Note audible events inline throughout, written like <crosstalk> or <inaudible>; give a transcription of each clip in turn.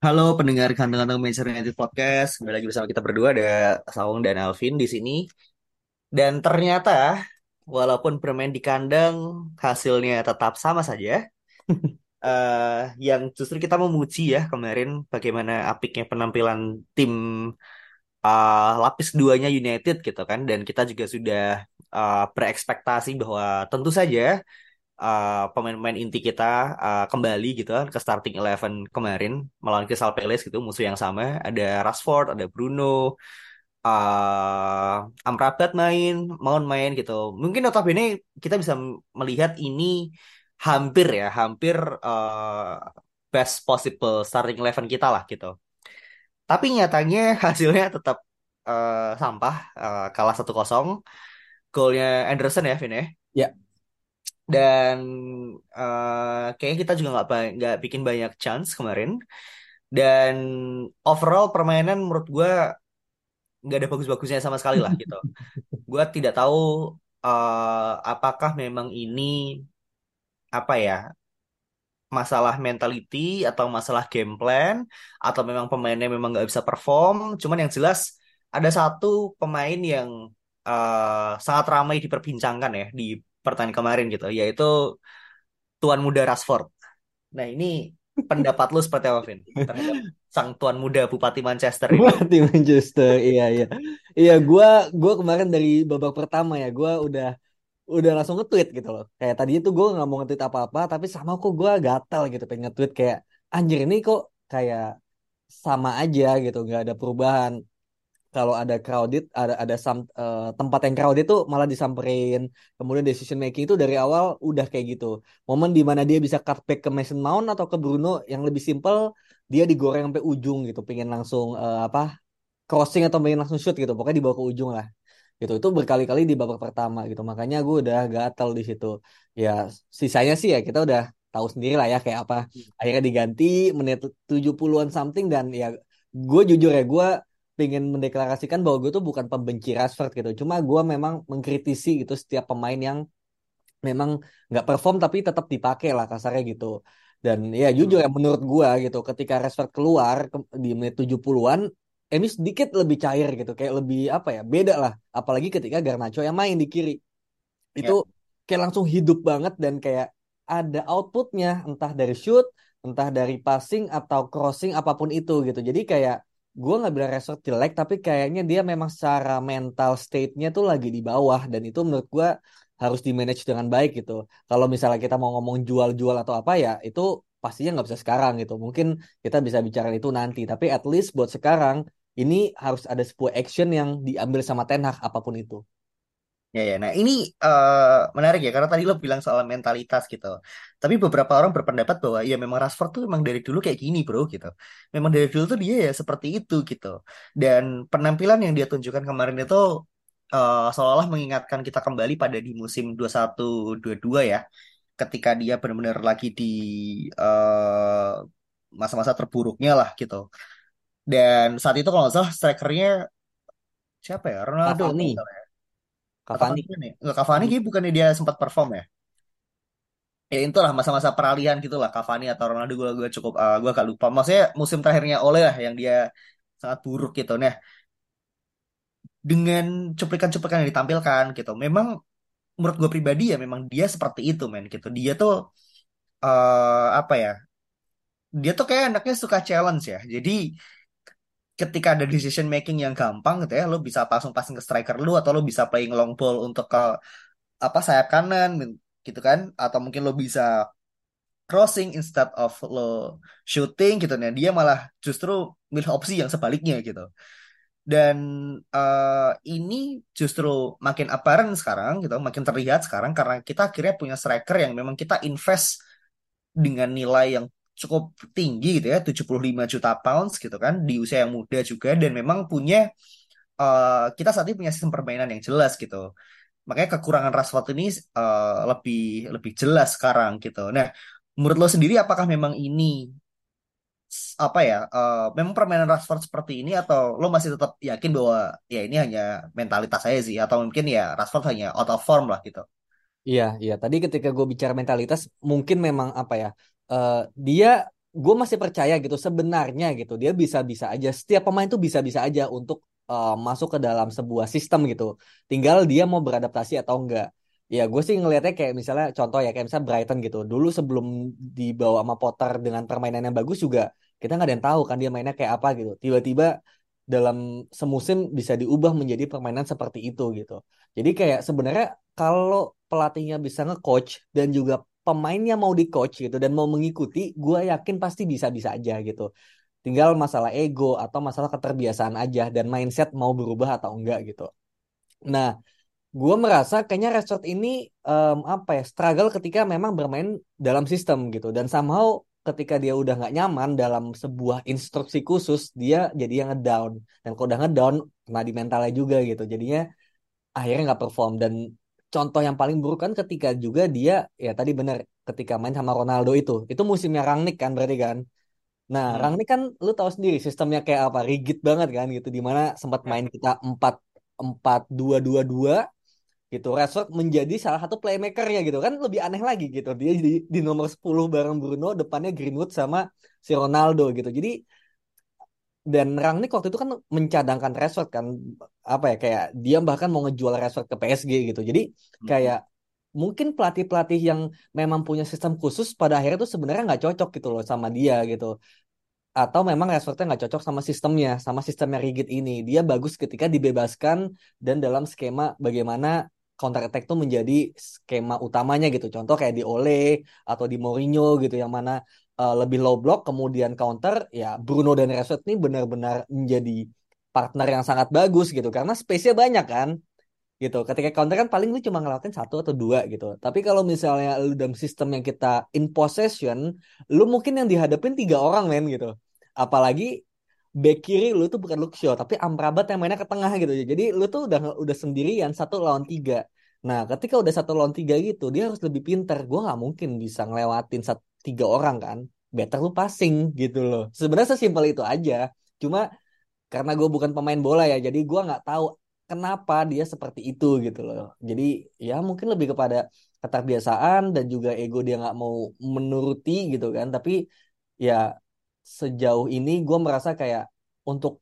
Halo pendengar kandang-kandang Manchester United Podcast, kembali lagi bersama kita berdua ada Saung dan Alvin di sini. Dan ternyata walaupun bermain di kandang hasilnya tetap sama saja. <laughs> Eh, yang justru kita memuji ya kemarin bagaimana apiknya penampilan tim uh, lapis keduanya United gitu kan dan kita juga sudah uh, berekspektasi bahwa tentu saja uh, pemain-pemain inti kita uh, kembali gitu kan ke starting eleven kemarin melawan Crystal Palace gitu musuh yang sama. Ada Rashford ada Bruno uh, Amrabat main Mount main gitu. Mungkin notabene kita bisa melihat ini hampir ya hampir uh, best possible starting eleven kita lah gitu. Tapi nyatanya <laughs> hasilnya tetap uh, sampah uh, kalah 1-0 golnya Anderson ya Vin ya? Ya, dan eh kayaknya kita juga nggak nggak bikin banyak chance kemarin. Dan overall permainan menurut gue nggak ada bagus-bagusnya sama sekali lah gitu. Gue tidak tahu eh apakah memang ini apa ya masalah mentality atau masalah game plan atau memang pemainnya memang nggak bisa perform. Cuman yang jelas ada satu pemain yang eh sangat ramai diperbincangkan ya di pertandingan kemarin gitu yaitu tuan muda Rashford. Nah, ini pendapat lu seperti apa, Vin? Terhadap sang tuan muda Bupati Manchester ini. di Manchester, iya iya, iya. Gua gua kemarin dari babak pertama ya, gua udah udah langsung nge-tweet gitu loh. Kayak tadi itu gue nggak mau nge-tweet apa-apa, tapi sama kok gue gatal gitu pengen nge-tweet kayak anjir ini kok kayak sama aja gitu, nggak ada perubahan. Kalau ada crowded, ada ada some, eh, tempat yang crowded tuh malah disamperin. Kemudian decision making itu dari awal udah kayak gitu. Momen di mana dia bisa cutback ke Mason Mount atau ke Bruno yang lebih simple, dia digoreng sampai ujung gitu, pengen langsung eh, apa crossing atau pengen langsung shoot gitu, pokoknya dibawa ke ujung lah gitu. Itu berkali-kali di babak pertama gitu. Makanya gue udah gatel di situ. Ya sisanya sih ya kita udah tahu sendiri lah ya kayak apa. Akhirnya diganti menit 70-an something dan ya gue jujur ya gue pengen mendeklarasikan bahwa gue tuh bukan pembenci Rashford gitu. Cuma gue memang mengkritisi gitu setiap pemain yang memang nggak perform tapi tetap dipakai lah kasarnya gitu. Dan ya jujur ya menurut gue gitu ketika Rashford keluar ke- di menit 70-an MU sedikit lebih cair gitu. Kayak lebih apa ya beda lah. Apalagi ketika Garnacho yang main di kiri. Itu kayak langsung hidup banget dan kayak ada outputnya. Entah dari shoot entah dari passing atau crossing apa pun itu gitu. Jadi kayak gue nggak bilang Rashford jelek tapi kayaknya dia memang secara mental state-nya tuh lagi di bawah dan itu menurut gue harus di manage dengan baik gitu kalau misalnya kita mau ngomong jual-jual atau apa ya itu pastinya nggak bisa sekarang gitu mungkin kita bisa bicara itu nanti tapi at least buat sekarang ini harus ada sebuah action yang diambil sama Ten Hag apa pun itu. Ya, ya. Nah, ini eh, menarik ya karena tadi lo bilang soal mentalitas gitu. Tapi beberapa orang berpendapat bahwa ya memang Rashford tuh memang dari dulu kayak gini, Bro, gitu. Memang dari dulu tuh dia ya seperti itu gitu. Dan penampilan yang dia tunjukkan kemarin itu eh, seolah-olah mengingatkan kita kembali pada di musim 21-22 ya. Ketika dia benar-benar lagi di eh, masa-masa terburuknya lah gitu. Dan saat itu kalau nggak salah strikernya siapa ya? Ronaldo. Cavani. kalau ya. Cavani. Cavani ya? Nggak, Cavani kayaknya bukannya dia sempat perform ya? Ya itulah masa-masa peralihan gitu lah Cavani atau Ronaldo gue gue cukup eh, gue agak lupa. Maksudnya musim terakhirnya Ole lah yang dia sangat buruk gitu. Nah dengan cuplikan-cuplikan yang ditampilkan gitu, memang menurut gue pribadi ya memang dia seperti itu men gitu. Dia tuh eh apa ya? Dia tuh kayak anaknya suka challenge ya. Jadi ketika ada decision making yang gampang gitu ya, lo bisa langsung passing ke striker lu atau lo bisa playing long ball untuk ke apa sayap kanan gitu kan? Atau mungkin lo bisa crossing instead of lo shooting gitu. Nah dia malah justru milih opsi yang sebaliknya gitu. Dan uh, ini justru makin apparent sekarang gitu, makin terlihat sekarang karena kita akhirnya punya striker yang memang kita invest dengan nilai yang cukup tinggi gitu ya, 75 juta pounds gitu kan di usia yang muda juga dan memang punya uh, kita saat ini punya sistem permainan yang jelas gitu. Makanya kekurangan Rashford ini uh, lebih lebih jelas sekarang gitu. Nah, menurut lo sendiri apakah memang ini apa ya uh, memang permainan Rashford seperti ini atau lo masih tetap yakin bahwa ya ini hanya mentalitas saya sih atau mungkin ya Rashford hanya out of form lah gitu Iya, iya. Tadi ketika gue bicara mentalitas, mungkin memang apa ya? Uh, dia, gue masih percaya gitu. Sebenarnya gitu, dia bisa-bisa aja. Setiap pemain tuh bisa-bisa aja untuk uh, masuk ke dalam sebuah sistem gitu. Tinggal dia mau beradaptasi atau enggak. Ya, gue sih ngelihatnya kayak misalnya contoh ya kayak misalnya Brighton gitu. Dulu sebelum dibawa sama Potter dengan permainan yang bagus juga, kita nggak ada yang tahu kan dia mainnya kayak apa gitu. Tiba-tiba dalam semusim bisa diubah menjadi permainan seperti itu gitu. Jadi kayak sebenarnya kalau pelatihnya bisa nge-coach dan juga pemainnya mau di-coach gitu dan mau mengikuti, gue yakin pasti bisa-bisa aja gitu. Tinggal masalah ego atau masalah keterbiasaan aja dan mindset mau berubah atau enggak gitu. Nah, gue merasa kayaknya Rashford ini um, apa ya struggle ketika memang bermain dalam sistem gitu dan somehow ketika dia udah nggak nyaman dalam sebuah instruksi khusus dia jadi yang ngedown dan kalau udah ngedown kena di mentalnya juga gitu jadinya akhirnya nggak perform dan contoh yang paling buruk kan ketika juga dia ya tadi bener ketika main sama Ronaldo itu. Itu musimnya Rangnick kan berarti kan? Nah hmm. Rangnick kan lu tahu sendiri sistemnya kayak apa? Rigid banget kan gitu. Di mana sempat main kita empat empat dua dua dua gitu. Rashford menjadi salah satu playmakernya gitu. Kan lebih aneh lagi gitu. Dia di, di nomor 10 bareng Bruno depannya Greenwood sama si Ronaldo gitu. Jadi dan Rangnick waktu itu kan mencadangkan Rashford kan apa ya kayak dia bahkan mau ngejual Rashford ke PSG gitu jadi kayak hmm. mungkin pelatih-pelatih yang memang punya sistem khusus pada akhirnya tuh sebenarnya nggak cocok gitu loh sama dia gitu atau memang Rashfordnya nggak cocok sama sistemnya sama sistemnya rigid ini dia bagus ketika dibebaskan dan dalam skema bagaimana counter attack tuh menjadi skema utamanya gitu. Contoh kayak di Ole atau di Mourinho gitu yang mana uh, lebih low block kemudian counter ya Bruno dan Rashford ini benar-benar menjadi partner yang sangat bagus gitu karena space-nya banyak kan gitu. Ketika counter kan paling lu cuma ngelakuin satu atau dua gitu. Tapi kalau misalnya lu dalam sistem yang kita in possession, lu mungkin yang dihadapin tiga orang men gitu. Apalagi back kiri lu tuh bukan Shaw tapi Amrabat yang mainnya ke tengah gitu jadi lu tuh udah udah sendirian satu lawan tiga nah ketika udah satu lawan tiga gitu dia harus lebih pinter gue nggak mungkin bisa ngelewatin satu tiga orang kan better lu passing gitu loh. Sebenarnya sesimpel itu aja. Cuma karena gue bukan pemain bola ya jadi gue nggak tahu kenapa dia seperti itu gitu loh. Jadi ya mungkin lebih kepada keterbiasaan dan juga ego dia nggak mau menuruti gitu kan. Tapi ya sejauh ini gue merasa kayak untuk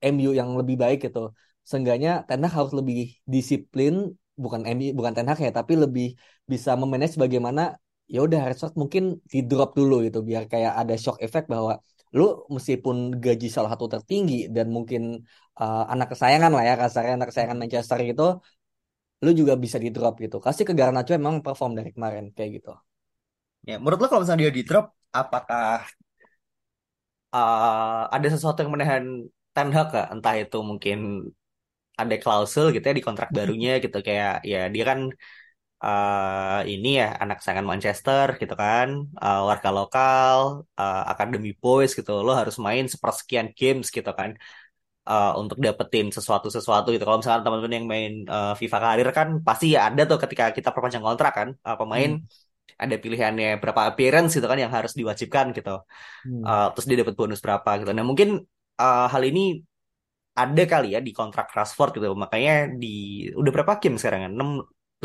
MU yang lebih baik gitu seenggaknya Ten Hag harus lebih disiplin bukan MU bukan Ten Hag ya tapi lebih bisa memanage bagaimana ya udah Rashford mungkin di drop dulu gitu biar kayak ada shock effect bahwa lu meskipun gaji salah satu tertinggi dan mungkin uh, anak kesayangan lah ya kasarnya anak kesayangan Manchester gitu lu juga bisa di drop gitu kasih ke Garnacho emang perform dari kemarin kayak gitu ya menurut lo kalau misalnya dia di drop apakah uh, ada sesuatu yang menahan Ten Hag gak? Entah itu mungkin ada klausul gitu ya di kontrak barunya gitu kayak ya dia kan uh, ini ya anak sayangan Manchester gitu kan uh, warga lokal uh, akademi boys gitu lo harus main sepersekian games gitu kan uh, untuk dapetin sesuatu sesuatu gitu kalau misalnya teman-teman yang main uh, FIFA karir kan pasti ya ada tuh ketika kita perpanjang kontrak kan uh, pemain hmm ada pilihannya berapa appearance gitu kan yang harus diwajibkan gitu. Hmm. Uh, terus dia dapat bonus berapa gitu. Nah mungkin uh, hal ini ada kali ya di kontrak Rashford gitu. Makanya di udah berapa game sekarang kan? 6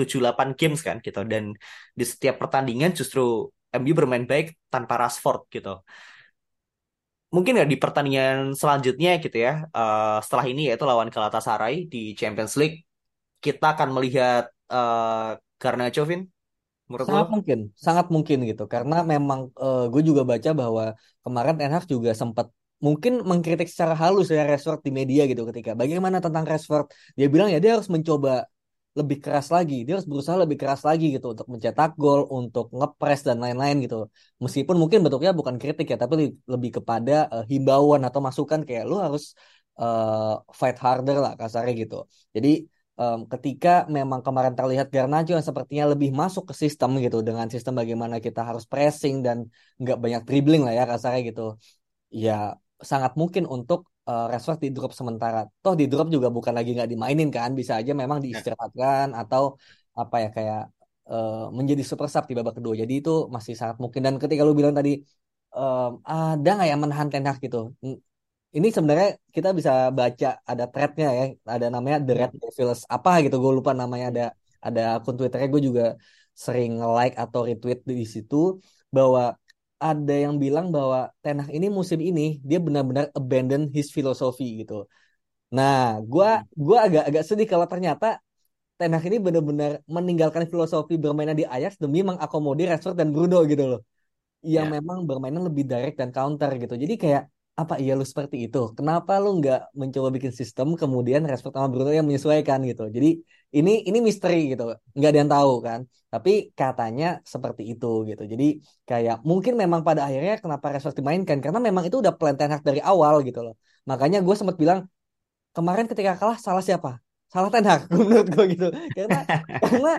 7 8 games kan gitu dan di setiap pertandingan justru MU bermain baik tanpa Rashford gitu. Mungkin ya di pertandingan selanjutnya gitu ya, uh, setelah ini yaitu lawan Galatasaray di Champions League, kita akan melihat uh, Garnacho, Vin, Menurut sangat lo? mungkin, sangat mungkin gitu. Karena memang uh, eh, gue juga baca bahwa kemarin Ten Hag juga sempat mungkin mengkritik secara halus ya Rashford di media gitu ketika bagaimana tentang Rashford dia bilang ya dia harus mencoba lebih keras lagi dia harus berusaha lebih keras lagi gitu untuk mencetak gol untuk ngepres dan lain-lain gitu meskipun mungkin bentuknya bukan kritik ya tapi lebih kepada uh, himbauan atau masukan kayak lu harus uh, fight harder lah kasarnya gitu. Jadi um, ketika memang kemarin terlihat Garnacho yang sepertinya lebih masuk ke sistem gitu dengan sistem bagaimana kita harus pressing dan nggak banyak dribbling lah ya kasarnya gitu. Ya sangat mungkin untuk uh, Rashford di drop sementara. Toh di drop juga bukan lagi nggak dimainin kan, bisa aja memang ya. diistirahatkan atau apa ya kayak uh, menjadi super sub di babak kedua. Jadi itu masih sangat mungkin. Dan ketika lu bilang tadi um, ada nggak yang menahan Ten Hag gitu? Ini sebenarnya kita bisa baca ada threadnya ya, ada namanya The Red Devils apa gitu, gue lupa namanya ada ada akun Twitternya gue juga sering like atau retweet di situ bahwa ada yang bilang bahwa Ten Hag ini musim ini dia benar-benar abandon his philosophy gitu. Nah, gue gua agak agak sedih kalau ternyata Ten Hag ini benar-benar meninggalkan filosofi bermain di Ajax demi mengakomodir Rashford dan Bruno gitu loh. Yang yeah. memang bermainnya lebih direct dan counter gitu. Jadi kayak apa iya lu seperti itu? Kenapa lu nggak mencoba bikin sistem kemudian Rashford sama Bruno yang menyesuaikan gitu? Jadi ini ini misteri gitu, nggak ada yang tahu kan. Tapi katanya seperti itu gitu. Jadi kayak mungkin memang pada akhirnya kenapa Rashford dimainkan karena memang itu udah plan Ten Hag dari awal gitu loh. Makanya gue sempat bilang kemarin ketika kalah salah siapa? Salah Ten Hag <laughs> menurut gue gitu. Karena <laughs> karena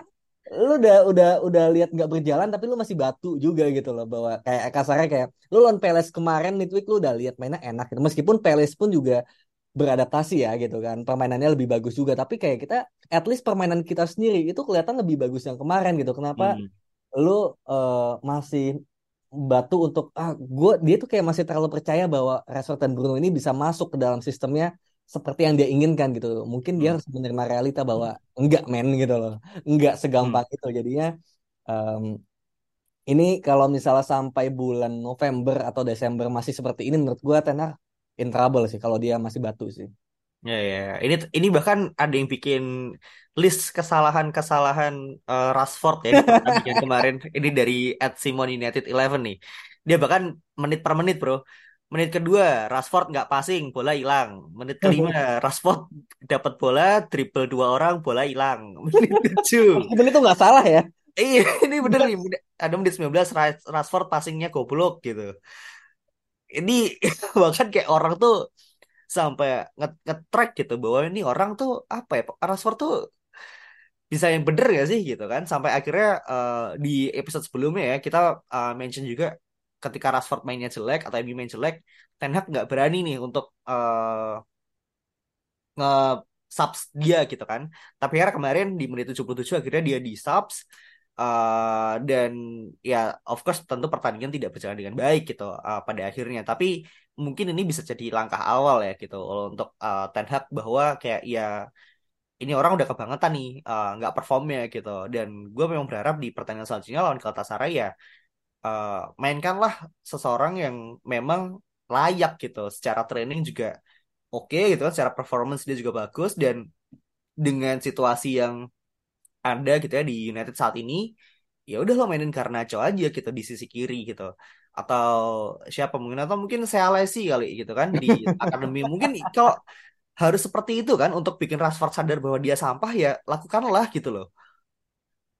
lu udah udah udah lihat nggak berjalan tapi lu masih batu juga gitu loh bahwa kayak kasarnya kayak lu lawan Peles kemarin midweek lu udah lihat mainnya enak gitu meskipun Peles pun juga beradaptasi ya gitu kan permainannya lebih bagus juga tapi kayak kita at least permainan kita sendiri itu kelihatan lebih bagus yang kemarin gitu kenapa hmm. lu uh, masih batu untuk ah gue dia tuh kayak masih terlalu percaya bahwa Rashford dan Bruno ini bisa masuk ke dalam sistemnya seperti yang dia inginkan gitu. Mungkin dia hmm. harus menerima realita bahwa enggak men gitu loh. Enggak segampang hmm. itu. Jadinya um, ini kalau misalnya sampai bulan November atau Desember masih seperti ini menurut gue tenar in trouble sih kalau dia masih batu sih. Ya, ya, ya. Ini ini bahkan ada yang bikin list kesalahan-kesalahan uh, Rashford ya di kemarin. <laughs> Ini dari at Simon United Eleven nih. Dia bahkan menit per menit, Bro. Menit kedua, Rashford nggak passing, bola hilang. Menit kelima, <laughs> Rashford dapat bola, triple dua orang, bola hilang. <laughs> Menit tujuh. Menit itu nggak salah ya? Iya, ini bener nih. Ada menit 19, Rashford passingnya goblok gitu. Ini <laughs> bahkan kayak orang tuh sampai nge-track gitu bahwa ini orang tuh apa ya Rashford tuh bisa yang bener gak sih gitu kan sampai akhirnya uh, di episode sebelumnya ya kita uh, mention juga ketika Rashford mainnya jelek atau MU main jelek, Ten Hag nggak berani nih untuk uh, nge subs dia gitu kan. Tapi akhirnya kemarin di menit 77 akhirnya dia di subs uh, dan ya of course tentu pertandingan tidak berjalan dengan baik gitu uh, pada akhirnya. Tapi mungkin ini bisa jadi langkah awal ya gitu untuk uh, Ten Hag bahwa kayak ya ini orang udah kebangetan nih nggak uh, performnya gitu. Dan gue memang berharap di pertandingan selanjutnya lawan Galatasaray ya uh, mainkanlah seseorang yang memang layak gitu. Secara training juga oke okay, gitu secara performance dia juga bagus. Dan dengan situasi yang ada gitu ya di United saat ini ya udah lo mainin Garnacho aja gitu di sisi kiri gitu. Atau siapa mungkin atau mungkin saya lesi kali gitu kan di <laughs> akademi. Mungkin kalau harus seperti itu kan untuk bikin Rashford sadar bahwa dia sampah ya lakukanlah gitu loh.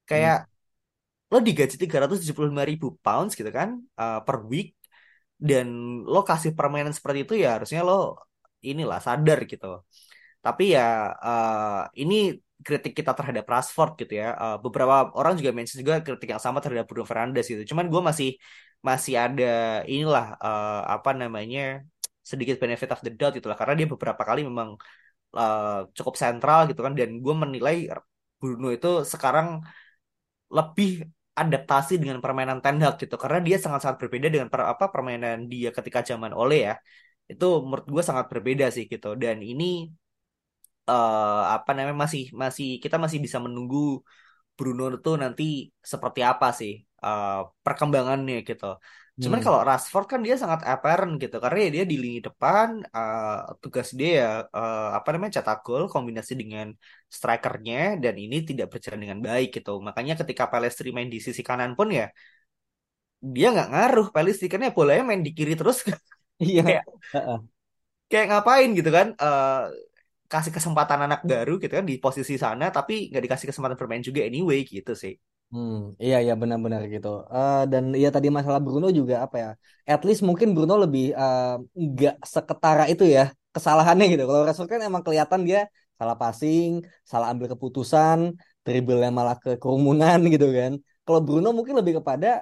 Kayak hmm. lo digaji 375 ribu pounds gitu kan uh, per week dan lo kasih permainan seperti itu ya harusnya lo inilah sadar gitu. Tapi ya uh, ini kritik kita terhadap Rashford gitu ya. Uh, beberapa orang juga mention juga kritik yang sama terhadap Bruno Fernandes gitu. Cuman gue masih masih ada inilah uh, apa namanya sedikit benefit of the doubt gitu lah. Karena dia beberapa kali memang uh, cukup sentral gitu kan. Dan gue menilai Bruno itu sekarang lebih adaptasi dengan permainan Ten Hag gitu. Karena dia sangat-sangat berbeda dengan per, apa permainan dia ketika zaman Ole ya. Itu menurut gue sangat berbeda sih gitu. Dan ini uh, apa namanya masih masih kita masih bisa menunggu Bruno itu nanti seperti apa sih uh, perkembangannya gitu Cuman hmm. kalau Rashford kan dia sangat apparent gitu karena ya dia di lini depan uh, tugas dia ya uh, apa namanya cetak gol kombinasi dengan strikernya dan ini tidak berjalan dengan baik gitu. Makanya ketika Pelestri main di sisi kanan pun ya dia nggak ngaruh Pelestri karena ya bolanya main di kiri terus. <laughs> Iya. kayak, kayak ngapain gitu kan? Uh, kasih kesempatan anak baru gitu kan di posisi sana tapi nggak dikasih kesempatan bermain juga anyway gitu sih. Hmm, iya iya benar-benar gitu. Uh, dan ya tadi masalah Bruno juga apa ya? At least mungkin Bruno lebih uh, nggak seketara itu ya kesalahannya gitu. Kalau Rashford kan emang kelihatan dia salah passing, salah ambil keputusan, dribblenya malah ke kerumunan <laughs> gitu kan. Kalau Bruno mungkin lebih kepada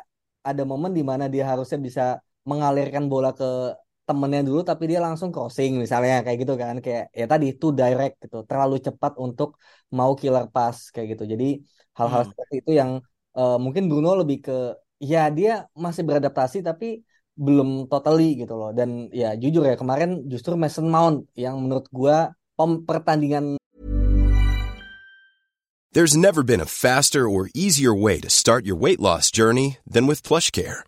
ada momen di mana dia harusnya bisa mengalirkan bola ke temennya dulu tapi dia langsung crossing misalnya kayak gitu kan kayak ya tadi itu direct gitu terlalu cepat untuk mau killer pass kayak gitu jadi hal-hal Hmm. seperti itu yang uh, mungkin Bruno lebih ke ya dia masih beradaptasi tapi belum totally gitu loh dan ya jujur ya kemarin justru Mason Mount yang menurut gua pem pertandingan There's never been a faster or easier way to start your weight loss journey than with PlushCare.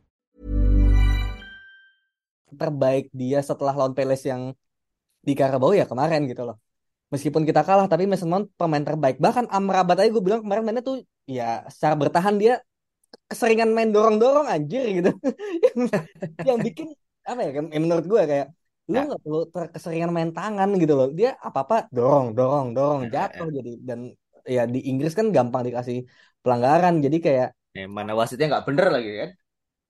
Terbaik dia setelah lawan Palace yang di Carabao ya kemarin gitu loh. Meskipun kita kalah tapi Mason Mount pemain terbaik. Bahkan Amrabat aja gue bilang kemarin mainnya tuh ya secara bertahan dia keseringan main dorong-dorong anjir gitu. <laughs> yang, yang bikin apa ya menurut gue kayak lu Ya. nggak perlu keseringan main tangan gitu loh. Dia apa-apa dorong, dorong, dorong Ya, ya, jatuh jadi dan ya di Inggris kan gampang dikasih pelanggaran. Jadi kayak Eh, mana wasitnya nggak bener lagi kan?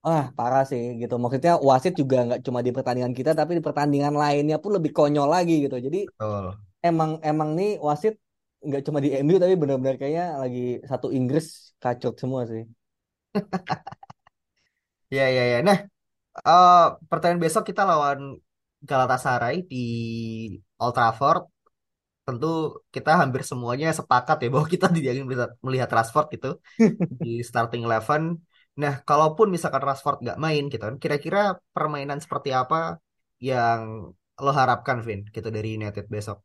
Ah, parah sih gitu. Maksudnya wasit juga nggak cuma di pertandingan kita, tapi di pertandingan lainnya pun lebih konyol lagi gitu. Jadi Betul. emang emang nih wasit nggak cuma di MU tapi benar-benar kayaknya lagi satu Inggris kacau semua sih. <laughs> Ya, ya, ya. Nah, eh pertandingan besok kita lawan Galatasaray di Old Trafford. Tentu kita hampir semuanya sepakat ya bahwa kita tidak ingin melihat, melihat Rashford gitu <laughs> di starting eleven. Nah, kalaupun misalkan Rashford nggak main gitu kan, kira-kira permainan seperti apa yang lo harapkan, Vin, gitu dari United besok?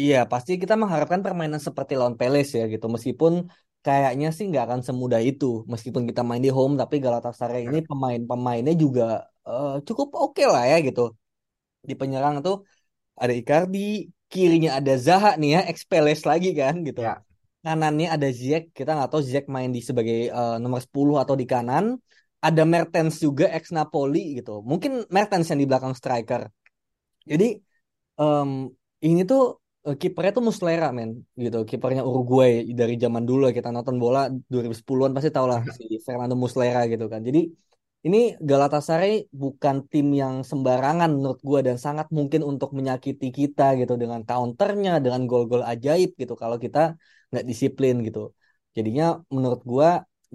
Iya, pasti kita mengharapkan permainan seperti lawan Palace ya gitu. Meskipun kayaknya sih nggak akan semudah itu. Meskipun kita main di home, tapi Galatasaray ini pemain-pemainnya juga eh, cukup oke lah ya gitu. Di penyerang tuh ada Icardi, kirinya ada Zaha nih ya, ex lagi kan gitu. Ya. Kanannya ada Ziyech, kita nggak tahu Ziyech main di sebagai eh, nomor 10 atau di kanan. Ada Mertens juga ex Napoli gitu. Mungkin Mertens yang di belakang striker. Jadi em, ini tuh eh, kipernya tuh Muslera men gitu kipernya Uruguay dari zaman dulu kita nonton bola 2010-an pasti tau lah si Fernando Muslera gitu kan jadi ini Galatasaray bukan tim yang sembarangan menurut gua dan sangat mungkin untuk menyakiti kita gitu dengan counternya dengan gol-gol ajaib gitu kalau kita nggak disiplin gitu. Jadinya menurut gua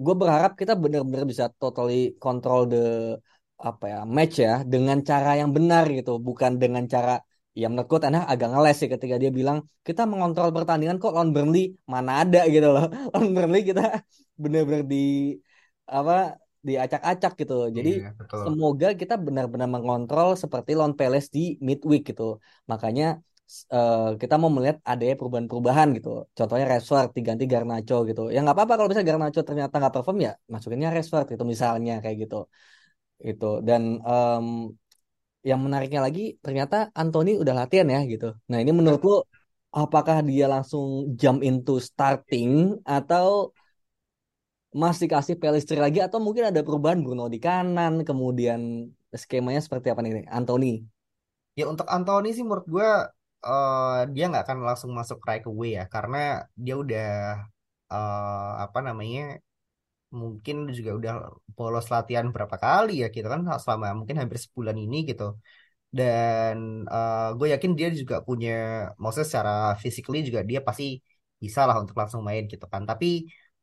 gua berharap kita benar-benar bisa totally control the apa ya match ya dengan cara yang benar gitu bukan dengan cara ya menurut gue Tanah agak ngeles sih ketika dia bilang kita mengontrol pertandingan kok lawan Burnley mana ada gitu loh. <laughs> Lawan Burnley kita benar-benar di apa diacak-acak gitu. Jadi Iya, betul. semoga kita benar-benar mengontrol seperti lawan Palace di midweek gitu. Makanya eh, kita mau melihat ada perubahan-perubahan gitu. Contohnya Rashford diganti Garnacho gitu. Ya nggak apa-apa kalau misalnya Garnacho ternyata nggak perform ya masukinnya Rashford gitu misalnya kayak gitu. Itu dan em, yang menariknya lagi ternyata Anthony udah latihan ya gitu. Nah ini menurut lo apakah dia langsung jump into starting atau masih kasih Pelistri lagi atau mungkin ada perubahan Bruno di kanan kemudian skemanya seperti apa nih Anthony? Ya untuk Anthony sih menurut gue eh, dia nggak akan langsung masuk right away ya karena dia udah eh, apa namanya mungkin juga udah bolos latihan berapa kali ya gitu kan selama mungkin hampir sebulan ini gitu dan gue yakin dia juga punya maksudnya secara physically juga dia pasti bisa lah untuk langsung main gitu kan tapi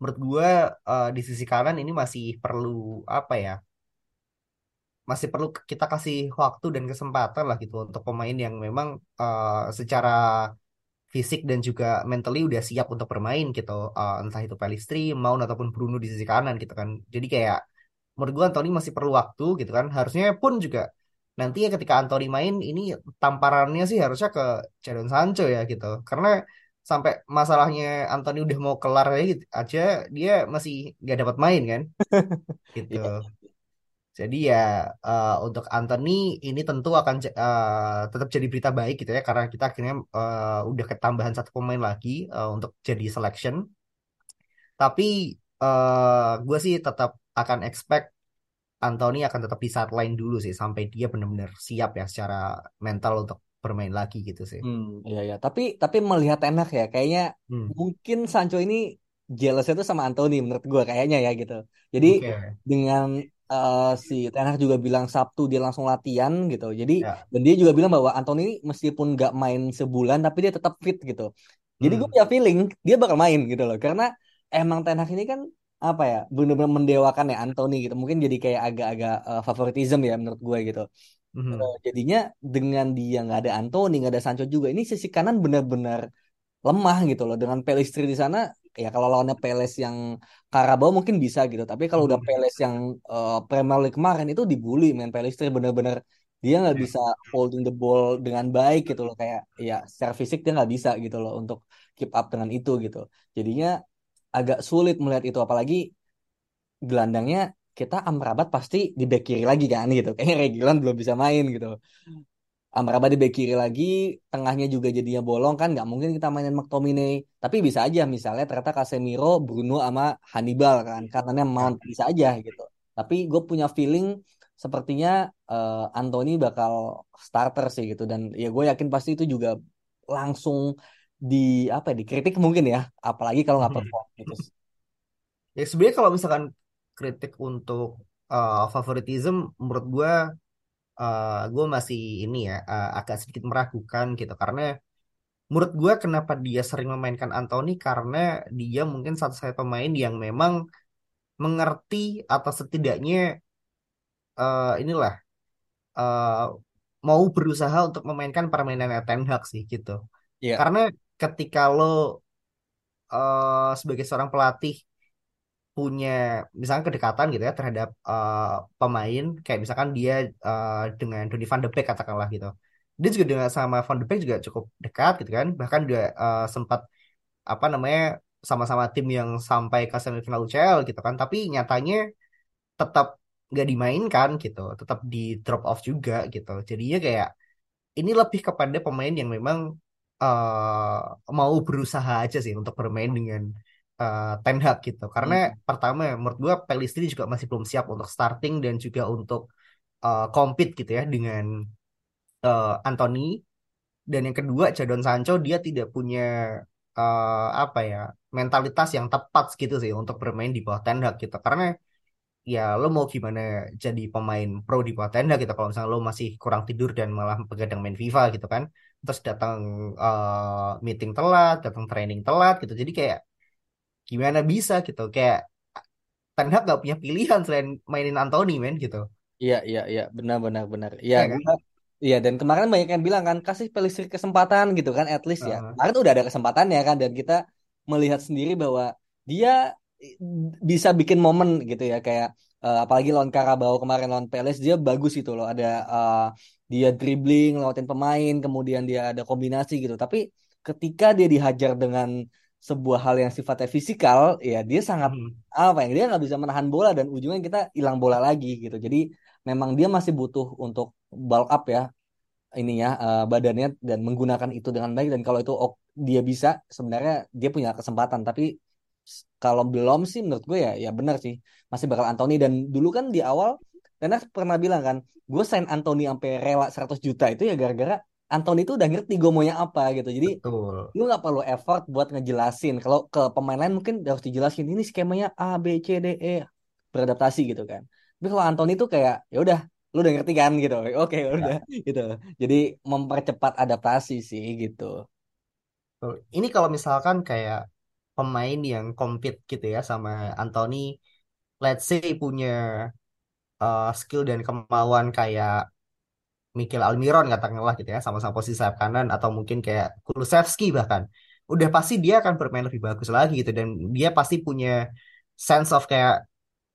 menurut gue eh, di sisi kanan ini masih perlu apa ya masih perlu kita kasih waktu dan kesempatan lah gitu untuk pemain yang memang eh, secara fisik dan juga mentally udah siap untuk bermain gitu. Uh, entah itu Pellistri, Mount ataupun Bruno di sisi kanan gitu kan. Jadi kayak menurut gue Anthony masih perlu waktu gitu kan. Harusnya pun juga nanti ya ketika Anthony main ini tamparannya sih harusnya ke Jadon Sancho ya gitu. Karena sampai masalahnya Anthony udah mau kelar aja, gitu, aja dia masih gak dapat main kan. <laughs> gitu. Iya. Jadi ya uh, untuk Anthony ini tentu akan uh, tetap jadi berita baik gitu ya karena kita akhirnya uh, udah ketambahan satu pemain lagi uh, untuk jadi selection. Tapi uh, gue sih tetap akan expect Anthony akan tetap di sideline dulu sih sampai dia benar-benar siap ya secara mental untuk bermain lagi gitu sih. Hmm, iya ya. Tapi tapi melihat enak ya, kayaknya Hmm. mungkin Sancho ini jealous itu sama Anthony menurut gua kayaknya ya gitu. Jadi Oke. dengan eh, si Ten Hag juga bilang Sabtu dia langsung latihan gitu. Jadi Ya. dan dia juga bilang bahwa Anthony meskipun nggak main sebulan tapi dia tetap fit gitu. Jadi gue Hmm. punya feeling dia bakal main gitu loh. Karena emang Ten Hag ini kan apa ya bener-bener mendewakan ya Anthony gitu. Mungkin jadi kayak agak-agak eh, favoritism ya menurut gue gitu. Mhm. Eh, jadinya dengan dia nggak ada Anthony nggak ada Sancho juga ini sisi kanan benar-benar lemah gitu loh dengan Pelistri di sana ya kalau lawannya Peles yang Karabau mungkin bisa gitu tapi kalau udah Mhm. Peles yang eh, Premier League kemarin itu dibully main Pelistri benar-benar dia nggak Ya. bisa holding the ball dengan baik gitu loh kayak ya secara fisik dia nggak bisa gitu loh untuk keep up dengan itu gitu jadinya agak sulit melihat itu apalagi gelandangnya kita Amrabat pasti di back kiri lagi kan gitu kayaknya Reguilon belum bisa main gitu Amrabat di back kiri lagi, tengahnya juga jadinya bolong kan, nggak mungkin kita mainin McTominay. Tapi bisa aja misalnya ternyata Casemiro, Bruno sama Hannibal kan, katanya Mount bisa aja gitu. Tapi gue punya feeling sepertinya eh, Anthony bakal starter sih gitu dan ya gue yakin pasti itu juga langsung di apa ya dikritik mungkin ya, apalagi kalau nggak Mhm. perform gitu. Ya sebenarnya kalau misalkan kritik untuk uh, favoritism menurut gue uh, gue masih ini ya uh, agak sedikit meragukan gitu. Karena menurut gue kenapa dia sering memainkan Anthony? Karena dia mungkin satu-satunya pemain yang memang mengerti atau setidaknya uh, inilah uh, mau berusaha untuk memainkan permainan Ten Hag sih gitu. Iya. karena ketika lo uh, sebagai seorang pelatih punya misalkan kedekatan gitu ya terhadap uh, pemain kayak misalkan dia uh, dengan Donny van de Beek katakanlah gitu. Dia juga dengan sama van de Beek juga cukup dekat gitu kan. Bahkan dia uh, sempat apa namanya sama-sama tim yang sampai ke semifinal UCL gitu kan. Tapi nyatanya tetap nggak dimainkan gitu. Tetap di drop off juga gitu. Jadinya kayak ini lebih kepada pemain yang memang uh, mau berusaha aja sih untuk bermain dengan uh, Ten Hag gitu. Karena Hmm. pertama menurut gua Pelistri juga masih belum siap untuk starting dan juga untuk uh, compete gitu ya dengan uh, Anthony. Dan yang kedua Jadon Sancho dia tidak punya uh, apa ya mentalitas yang tepat gitu sih untuk bermain di bawah Ten Hag gitu. Karena ya lo mau gimana jadi pemain pro di bawah tenda gitu kalau misalnya lo masih kurang tidur dan malah begadang main FIFA gitu kan terus datang eh, meeting telat datang training telat gitu jadi kayak gimana bisa gitu kayak Ten Hag gak punya pilihan selain mainin Anthony men gitu Iya, iya, iya, benar, benar, benar. Iya, ya kan iya, dan kemarin banyak yang bilang kan kasih Pelistri kesempatan gitu kan, at least ya. Heeh. Kemarin udah ada kesempatannya kan, dan kita melihat sendiri bahwa dia bisa bikin momen gitu ya, kayak eh, apalagi lawan Karabau kemarin lawan Peles dia bagus itu loh, ada eh, dia dribbling, lewatin pemain, kemudian dia ada kombinasi gitu. Tapi ketika dia dihajar dengan sebuah hal yang sifatnya fisikal, ya dia sangat Mhm. apa ya, dia nggak bisa menahan bola dan ujungnya kita hilang bola lagi gitu. Jadi memang dia masih butuh untuk bulk up ya ininya eh, badannya dan menggunakan itu dengan baik dan kalau itu dia bisa sebenarnya dia punya kesempatan tapi kalau belum sih menurut gue ya ya benar sih masih bakal Anthony dan dulu kan di awal Tenar pernah bilang kan gue sign Anthony sampai rela 100 juta itu ya gara-gara Anthony itu udah ngerti gue maunya apa gitu. Jadi betul. lu nggak perlu effort buat ngejelasin. Kalau ke pemain lain mungkin harus dijelasin ini skemanya A B C D E. Beradaptasi gitu kan. Tapi kalau Anthony tuh kayak ya udah lu udah ngerti kan? gitu. Oke ya udah. Gitu. Jadi mempercepat adaptasi sih gitu. Ini kalau misalkan kayak pemain yang compete gitu ya sama Anthony let's say punya uh, skill dan kemauan kayak Mikel Almiron katakanlah gitu ya sama-sama posisi sayap kanan atau mungkin kayak Kulusevski bahkan. Udah pasti dia akan bermain lebih bagus lagi gitu dan dia pasti punya sense of kayak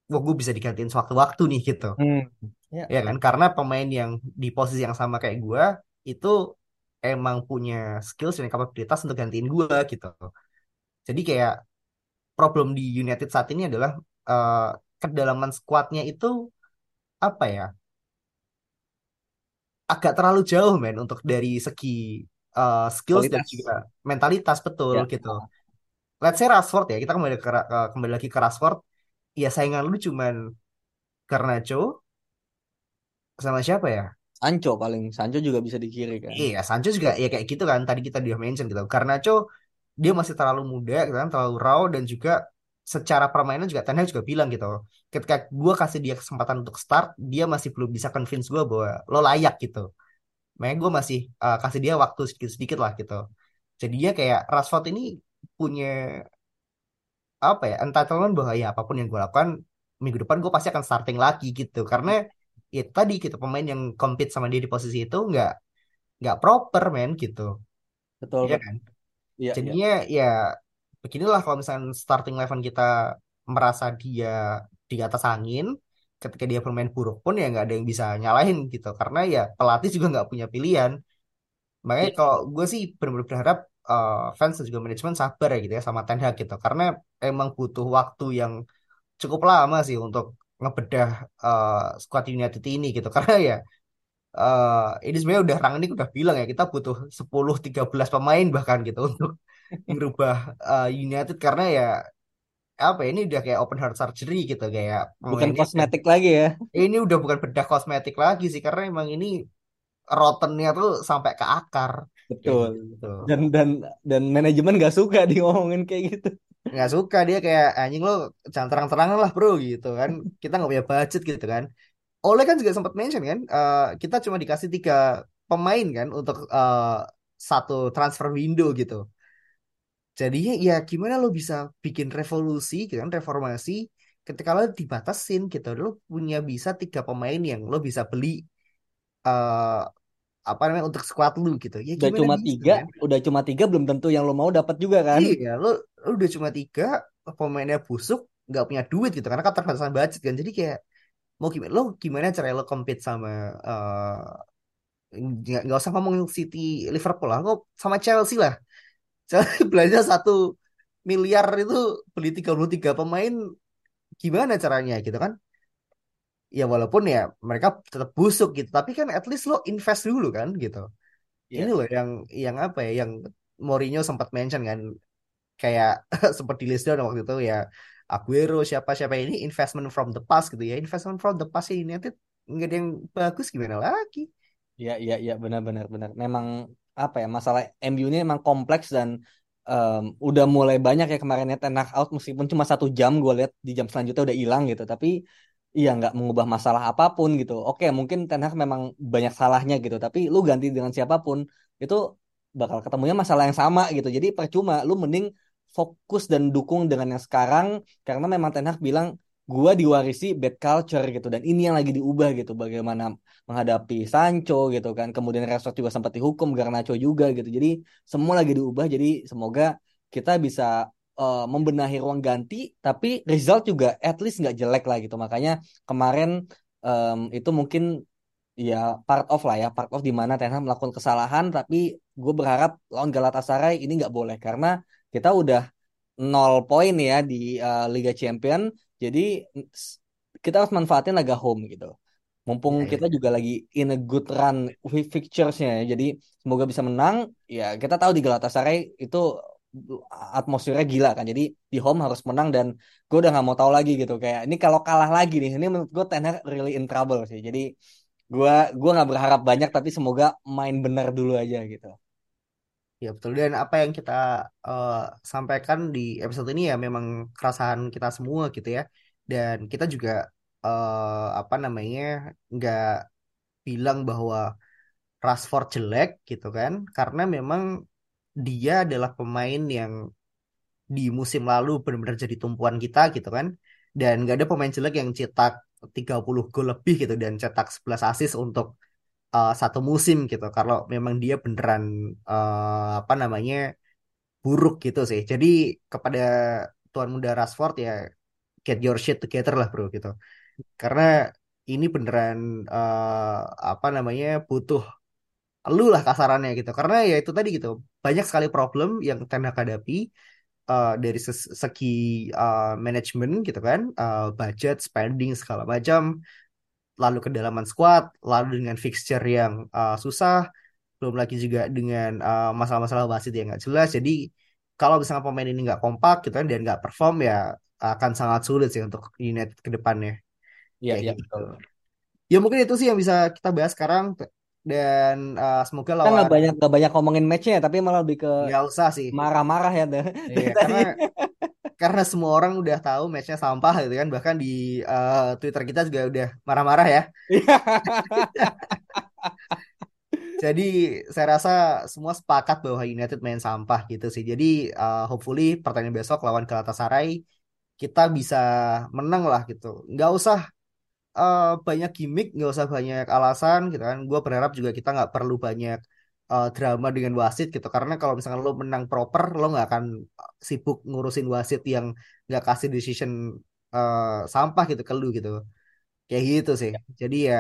wah gue bisa digantiin sewaktu-waktu nih gitu. Hmm. Ya. ya kan? Karena pemain yang di posisi yang sama kayak gue itu emang punya skills dan kapabilitas untuk gantiin gue gitu. Jadi kayak problem di United saat ini adalah eh, kedalaman skuadnya itu apa ya agak terlalu jauh men untuk dari segi eh, skills dan juga mentalitas betul Ya. gitu. Let's say Rashford ya kita kembali ke, ke- kembali lagi ke Rashford ya saingan lu cuman Garnacho sama siapa ya? Sancho paling Sancho juga bisa di kiri kan. Iya Sancho juga ya kayak gitu kan tadi kita udah mention gitu. Garnacho dia masih terlalu muda gitu kan terlalu raw dan juga secara permainan juga Ten Hag juga bilang gitu. Ketika gue kasih dia kesempatan untuk start dia masih belum bisa convince gue bahwa lo layak gitu. Makanya gue masih uh, kasih dia waktu sedikit-sedikit lah gitu. Jadinya kayak Rashford ini punya apa ya entitlement bahwa ya apa pun yang gue lakukan minggu depan gue pasti akan starting lagi gitu. Karena ya tadi gitu pemain yang compete sama dia di posisi itu nggak nggak proper men gitu. Betul Iya betul. kan? Iya, iya. Jadinya ya beginilah kalau misalnya starting eleven kita merasa dia di atas angin ketika dia bermain buruk pun ya nggak ada yang bisa nyalahin gitu. Karena ya pelatih juga nggak punya pilihan. Makanya Iya. kalau gue sih benar-benar berharap eh, fans dan juga manajemen sabar ya gitu ya sama Ten Hag gitu. Karena emang butuh waktu yang cukup lama sih untuk ngebedah eh, squad United ini gitu. <laughs> Karena ya eh, ini sebenarnya udah Rangnick udah bilang ya kita butuh 10-13 pemain bahkan gitu untuk ngerubah eh, United karena ya apa ya, ini udah kayak open heart surgery gitu kayak Bukan kosmetik lagi ya. ini udah bukan bedah kosmetik lagi sih karena emang ini rottennya tuh sampai ke akar Betul. gitu Dan dan dan manajemen gak suka di ngomongin kayak gitu. nggak suka dia kayak anjing lo jangan terang-terangan lah bro gitu kan kita nggak punya budget gitu kan Oleh kan juga sempat mention kan eh, kita cuma dikasih tiga pemain kan untuk eh, satu transfer window gitu jadinya ya gimana lo bisa bikin revolusi gitu kan reformasi ketika lo dibatasin gitu. Lo punya bisa tiga pemain yang lo bisa beli eh apa namanya untuk squad lu gitu. Ya Udah cuma bisa tiga, kan udah cuma tiga belum tentu yang lo mau dapat juga kan. iya lo, lo udah cuma tiga pemainnya busuk nggak punya duit gitu karena keterbatasan budget kan. Jadi kayak mau gimana lo gimana cara lo compete sama eh, nggak usah ngomong City Liverpool lah sama Chelsea lah Chelsea <laughs> belanja satu miliar itu beli 33 pemain gimana caranya gitu kan? Ya walaupun ya mereka tetap busuk gitu tapi kan at least lo invest dulu kan gitu. Iya. ini loh yang yang apa ya yang Mourinho sempat mention kan. Kayak <laughs> sempat di list down waktu itu ya Aguero siapa siapa. Ini investment from the past gitu ya. Investment from the past ya United nggak ada yang bagus gimana lagi? Iya, iya, iya, benar, benar, benar. Memang apa ya masalah MU ini memang kompleks dan em, udah mulai banyak ya kemarin ya Ten Hag out meskipun cuma satu jam gue lihat di jam selanjutnya udah hilang gitu. Tapi iya nggak mengubah masalah apa pun gitu. Oke, mungkin Ten Hag memang banyak salahnya gitu. Tapi lu ganti dengan siapa pun itu bakal ketemunya masalah yang sama gitu. Jadi percuma. Lu mending fokus dan dukung dengan yang sekarang karena memang Ten Hag bilang gua diwarisi bad culture gitu dan ini yang lagi diubah gitu bagaimana menghadapi Sancho gitu kan. Kemudian Rashford juga sempat dihukum Garnacho juga gitu. Jadi semua lagi diubah. Jadi semoga kita bisa eh, membenahi ruang ganti, tapi result juga at least nggak jelek lah gitu. Makanya kemarin em, itu mungkin ya part of lah ya, part of di mana Ten Hag melakukan kesalahan. Tapi gue berharap lawan Galatasaray ini nggak boleh karena kita udah nol poin ya di eh, Liga Champion. Jadi kita harus manfaatin laga home gitu. Mumpung ya, ya. kita juga lagi in a good run with fixtures-nya ya. Jadi semoga bisa menang. Ya kita tahu di Galatasaray itu atmosfernya gila kan. Jadi di home harus menang dan gue udah nggak mau tahu lagi gitu. Kayak ini kalau kalah lagi nih, ini menurut gue Ten Hag really in trouble sih. Jadi gue gua nggak berharap banyak tapi semoga main benar dulu aja gitu. Ya betul. Dan apa yang kita eh, sampaikan di episode ini ya memang keresahan kita semua gitu ya. Dan kita juga eh, apa namanya nggak bilang bahwa Rashford jelek gitu kan. Karena memang dia adalah pemain yang di musim lalu benar-benar jadi tumpuan kita gitu kan. Dan nggak ada pemain jelek yang cetak 30 gol lebih gitu dan cetak 11 assist untuk uh, satu musim gitu. Kalau memang dia beneran uh, apa namanya buruk gitu sih. Jadi kepada tuan muda Rashford ya get your shit together lah bro gitu. Karena ini beneran uh, apa namanya butuh lu lah kasarannya gitu. Karena ya itu tadi gitu banyak sekali problem yang Ten hadapi uh, dari segi uh, manajemen gitu kan, uh, budget, spending segala macam, lalu kedalaman squad, lalu dengan fixture yang uh, susah, belum lagi juga dengan uh, masalah-masalah wasit yang nggak jelas. Jadi kalau misalnya pemain ini nggak kompak gitu kan dan nggak perform ya akan sangat sulit sih untuk United ke depannya. Iya, iya. Gitu. Ya mungkin itu sih yang bisa kita bahas sekarang dan uh, semoga lawan kita nggak banyak nggak banyak ngomongin matchnya tapi malah lebih ke nggak usah sih. marah-marah ya deh iya, <laughs> karena karena semua orang udah tahu matchnya sampah gitu kan. Bahkan di uh, Twitter kita juga udah marah-marah ya. <laughs> Jadi saya rasa semua sepakat bahwa United main sampah gitu sih. Jadi uh, hopefully pertandingan besok lawan Galatasaray kita bisa menang lah gitu. Nggak usah uh, banyak gimmick, nggak usah banyak alasan gitu kan. Gue berharap juga kita nggak perlu banyak uh, drama dengan wasit gitu. Karena kalau misalnya lo menang proper, lo nggak akan sibuk ngurusin wasit yang nggak kasih decision uh, sampah gitu ke lu gitu. Kayak gitu sih. Jadi ya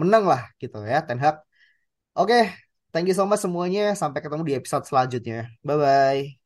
menang lah gitu ya Ten Hag. Oke, thank you so much semuanya. Sampai ketemu di episode selanjutnya. Bye bye.